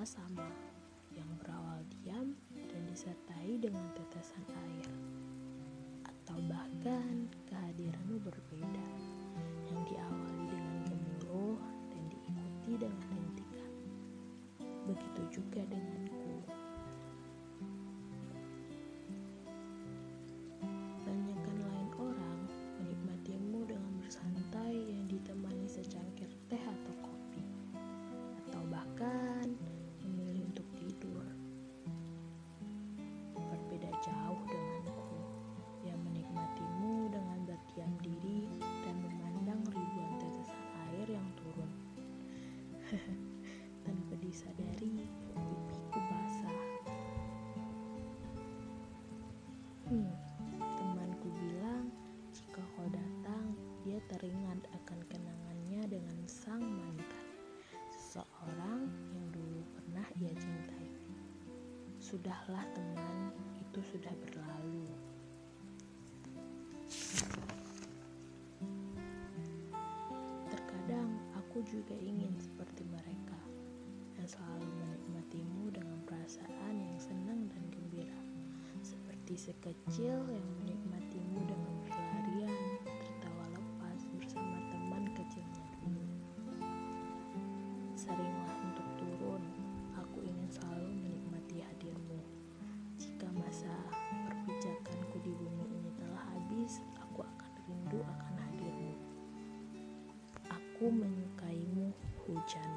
kita sama, yang berawal diam dan disertai dengan tetesan air. Atau bahkan kehadiranmu berbeda, yang diawali dengan gemuruh dan diikuti dengan hentikan. Begitu juga denganku. Tanpa disadari, pipiku basah. Hmm, temanku bilang jika kau datang, dia teringat akan kenangannya dengan sang mantan, seseorang yang dulu pernah ia cintai. Sudahlah teman, itu sudah berlalu. Juga ingin seperti mereka yang selalu menikmatimu dengan perasaan yang senang dan gembira, seperti sekecil yang menikmatimu dengan berlarian, tertawa lepas bersama teman kecilnya. Seringlah Aku menyukaimu, hujan.